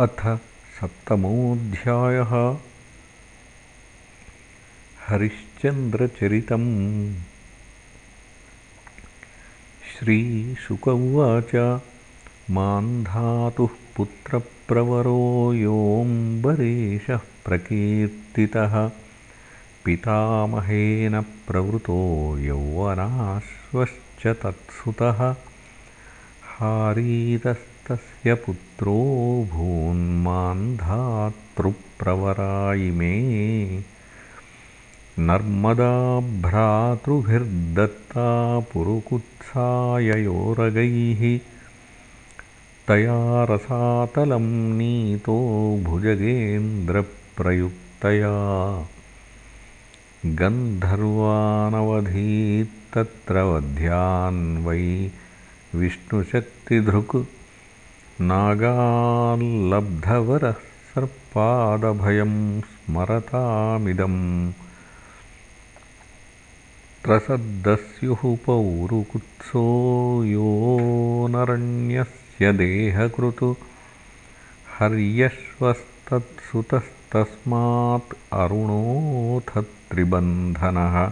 अथ सप्तमोऽध्यायः। हरिश्चन्द्रचरितम्। श्रीशुक उवाच मान्धातुः पुत्रप्रवरो योऽम्बरीशः प्रकीर्तितः। पितामहेन प्रवृतो यौवनाश्वश्च तत्सुतः। हारीतः तस्य पुत्रो भून्मान्धातृप्रवरा नर्मदा भ्रातृभिर्दत्ता पुरुकुत्साययोरगैः। तया रसातलं नीतो भुजगेन्द्रप्रयुक्तया। गन्धर्वानवधीत्तत्र वध्यान्वै विष्णुशक्तिधृक् नागाल्लब्धवरः सर्पादभयं स्मरतामिदम्। त्रसद्दस्युः पौरुकुत्सो योऽनरण्यस्य देहकृतु। हर्यश्वस्तत्सुतस्तस्मात् अरुणोऽथ त्रिबन्धनः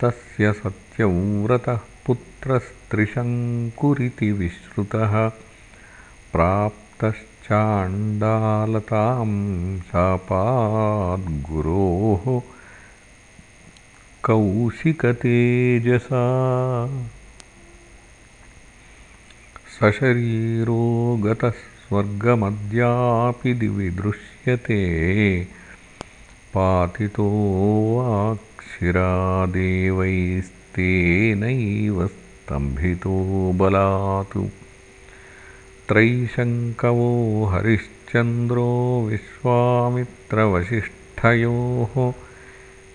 तस्य सत्यव्रतः पुत्रस्त्रिशङ्कुरिति विश्रुतः प्राप्तश्चाण्डालतां शापाद्गुरोः कौशिकतेजसा। सशरीरो गतः स्वर्गमद्यापि दिवि दृश्यते। पातितो वाक्षिरादेवैस्तेनैव स्तम्भितो बलात् त्रैशङ्कवो हरिश्चन्द्रो विश्वामित्रवसिष्ठयोः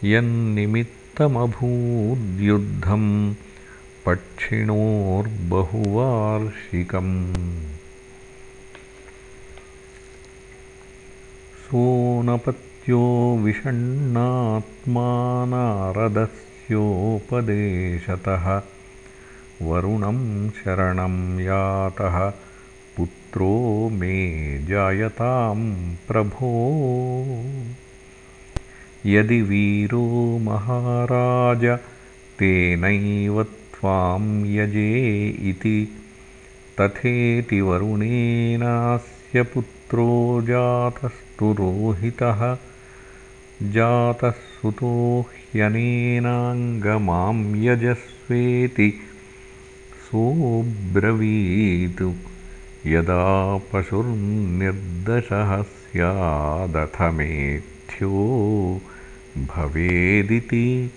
यन्निमित्तमभूद्युद्धं पक्षिणोर्बहुवार्षिकम्। सोनपत्यो विषण्णात्मानारदस्योपदेशतः वरुणं शरणं यातः पुत्रो मे जायतां प्रभो। यदि वीरो महाराज तेनैव त्वां यजे इति तथेति वरुणेनास्य पुत्रो जातस्तु रोहितः। जातः सुतो ह्यनेनाङ्गमां यजस्वेति। सोऽब्रवीत् यदा पशुर्निर्दशः स्यादथ मेथ्यो भवेदिति।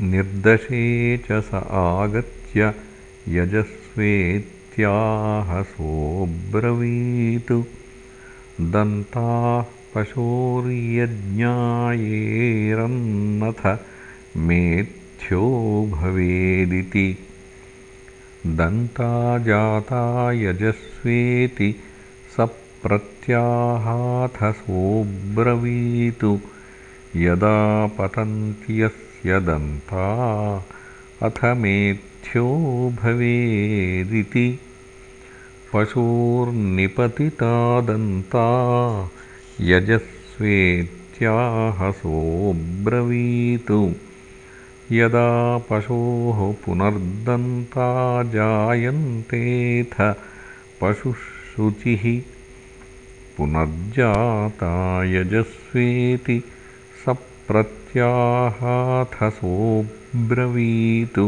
निर्दशे च स आगत्य यजस्वेत्याह सोऽब्रवीत्। दन्ताः पशोर्यज्ञायेरन्नथ मेथ्यो भवेदिति दन्ता जाता यजस्वेति स प्रत्याहाथ सोऽब्रवीत् यदा पतन्त्यस्य दन्ता अथ मेथ्यो भवेदिति। पशोर्निपतिता दन्ता यजस्वेत्याह सोऽब्रवीत् यदा पशोः पुनर्दन्ता जायन्तेऽथ पशुः पुनर्जाता यजस्वेति स प्रत्याहाथ सोऽब्रवीत्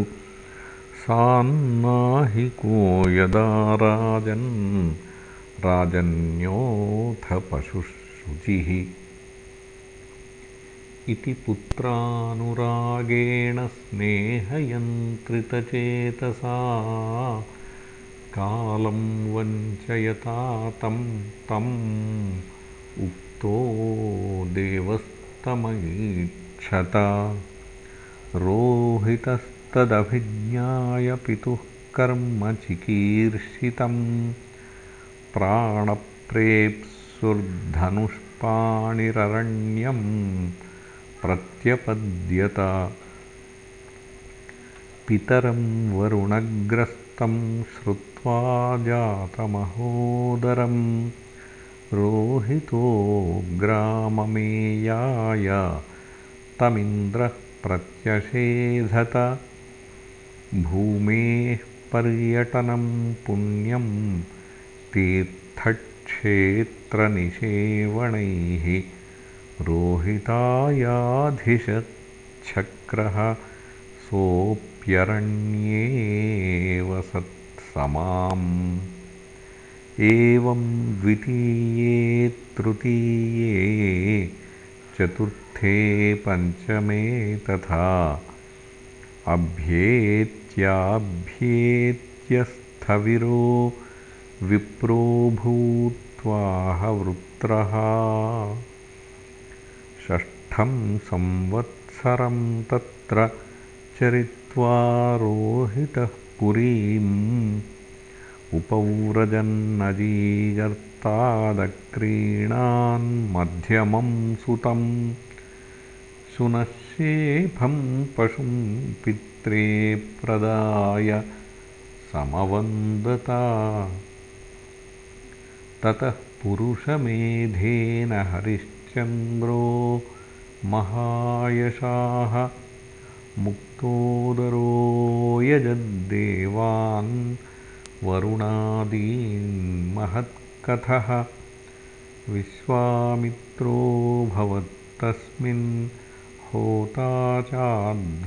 सान्नाहिको यदा राजन् राजन्योऽथ पशुः इति पुत्रानुरागेण स्नेहयन्त्रितचेतसा। कालं वञ्चयता तं तम् उक्तो देवस्तमैक्षत रोहितस्तदभिज्ञाय पितुः कर्म चिकीर्षितं प्राणप्रेप्सुर्धनुष्पाणिररण्यम् प्रत्यपद्यत। पितरं वरुणग्रस्तमभूद्विषादसंयुतम् तं श्रुत्वा जातमहोदरं। रोहितो ग्राममेयाय तमिन्द्रः प्रत्यषेधत। भूमेः पर्यटनं पुण्यं तीर्थक्षेत्रनिषेवणैः रोहितायाधिशच्छक्रः सोऽप्यरण्येव सत्समाम् एवं द्वितीये तृतीये चतुर्थे पञ्चमे तथा अभ्येत्याभ्येत्यस्थविरो विप्रो भूत्वाहवृत्रः षष्ठं संवत्सरं तत्र चरित्वा रोहितः पुरीम् उपव्रजन्नजीगर्तादक्रीणान्मध्यमं सुतं सुनश्येफं पशुं पित्रे प्रदाय समवन्दता। ततः पुरुषमेधेन हरिश्चन्द्रो महायशाः मुक्तोदरो यजद्देवान् वरुणादीन्महत्कथः विश्वामित्रोऽभवत्तस्मिन् होता चाध्वर्युरात्मवान्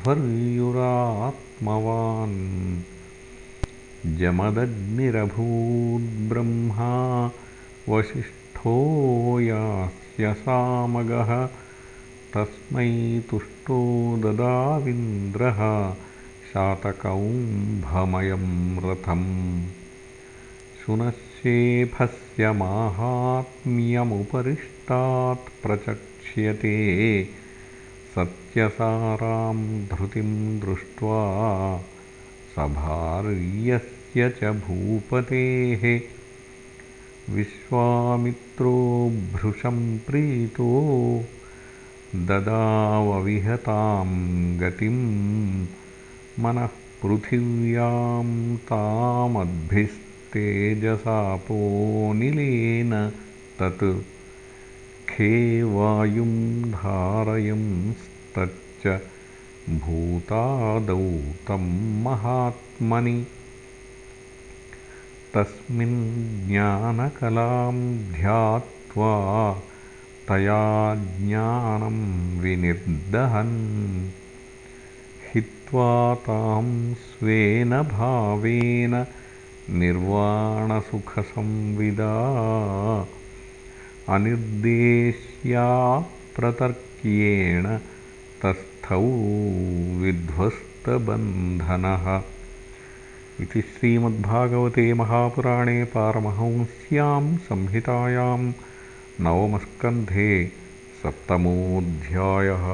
जमदग्निरभूद्ब्रह्मा वसिष्ठो यास्यसामगः तस्मै तुष्टो ददाविन्द्रः। शातकौम्भमयं रथम्। शुनश्चेफस्य माहात्म्यमुपरिष्टात् प्रचक्ष्यते। सत्यसारां धृतिं दृष्ट्वा सभार्यस्य च भूपतेः विश्वामित्रो भृशं प्रीतो ददावविहतां गतिं मनःपृथिव्यां तामद्भिस्तेजसापोनिलेन तत् खे वायुं धारयंस्तच्च भूतादौ तं महात्मनि तस्मिन् ज्ञानकलां ध्यात्वा तया ज्ञानं विनिर्दहन्। हित्वा तां स्वेन भावेन निर्वाणसुखसंविदा। अनिर्देश्याप्रतर्क्येण तस्थौ विध्वस्तबन्धनः इति श्रीमद्भागवते महापुराणे पारमहंस्यां संहितायां नवमस्कन्धे सप्तमोऽध्यायः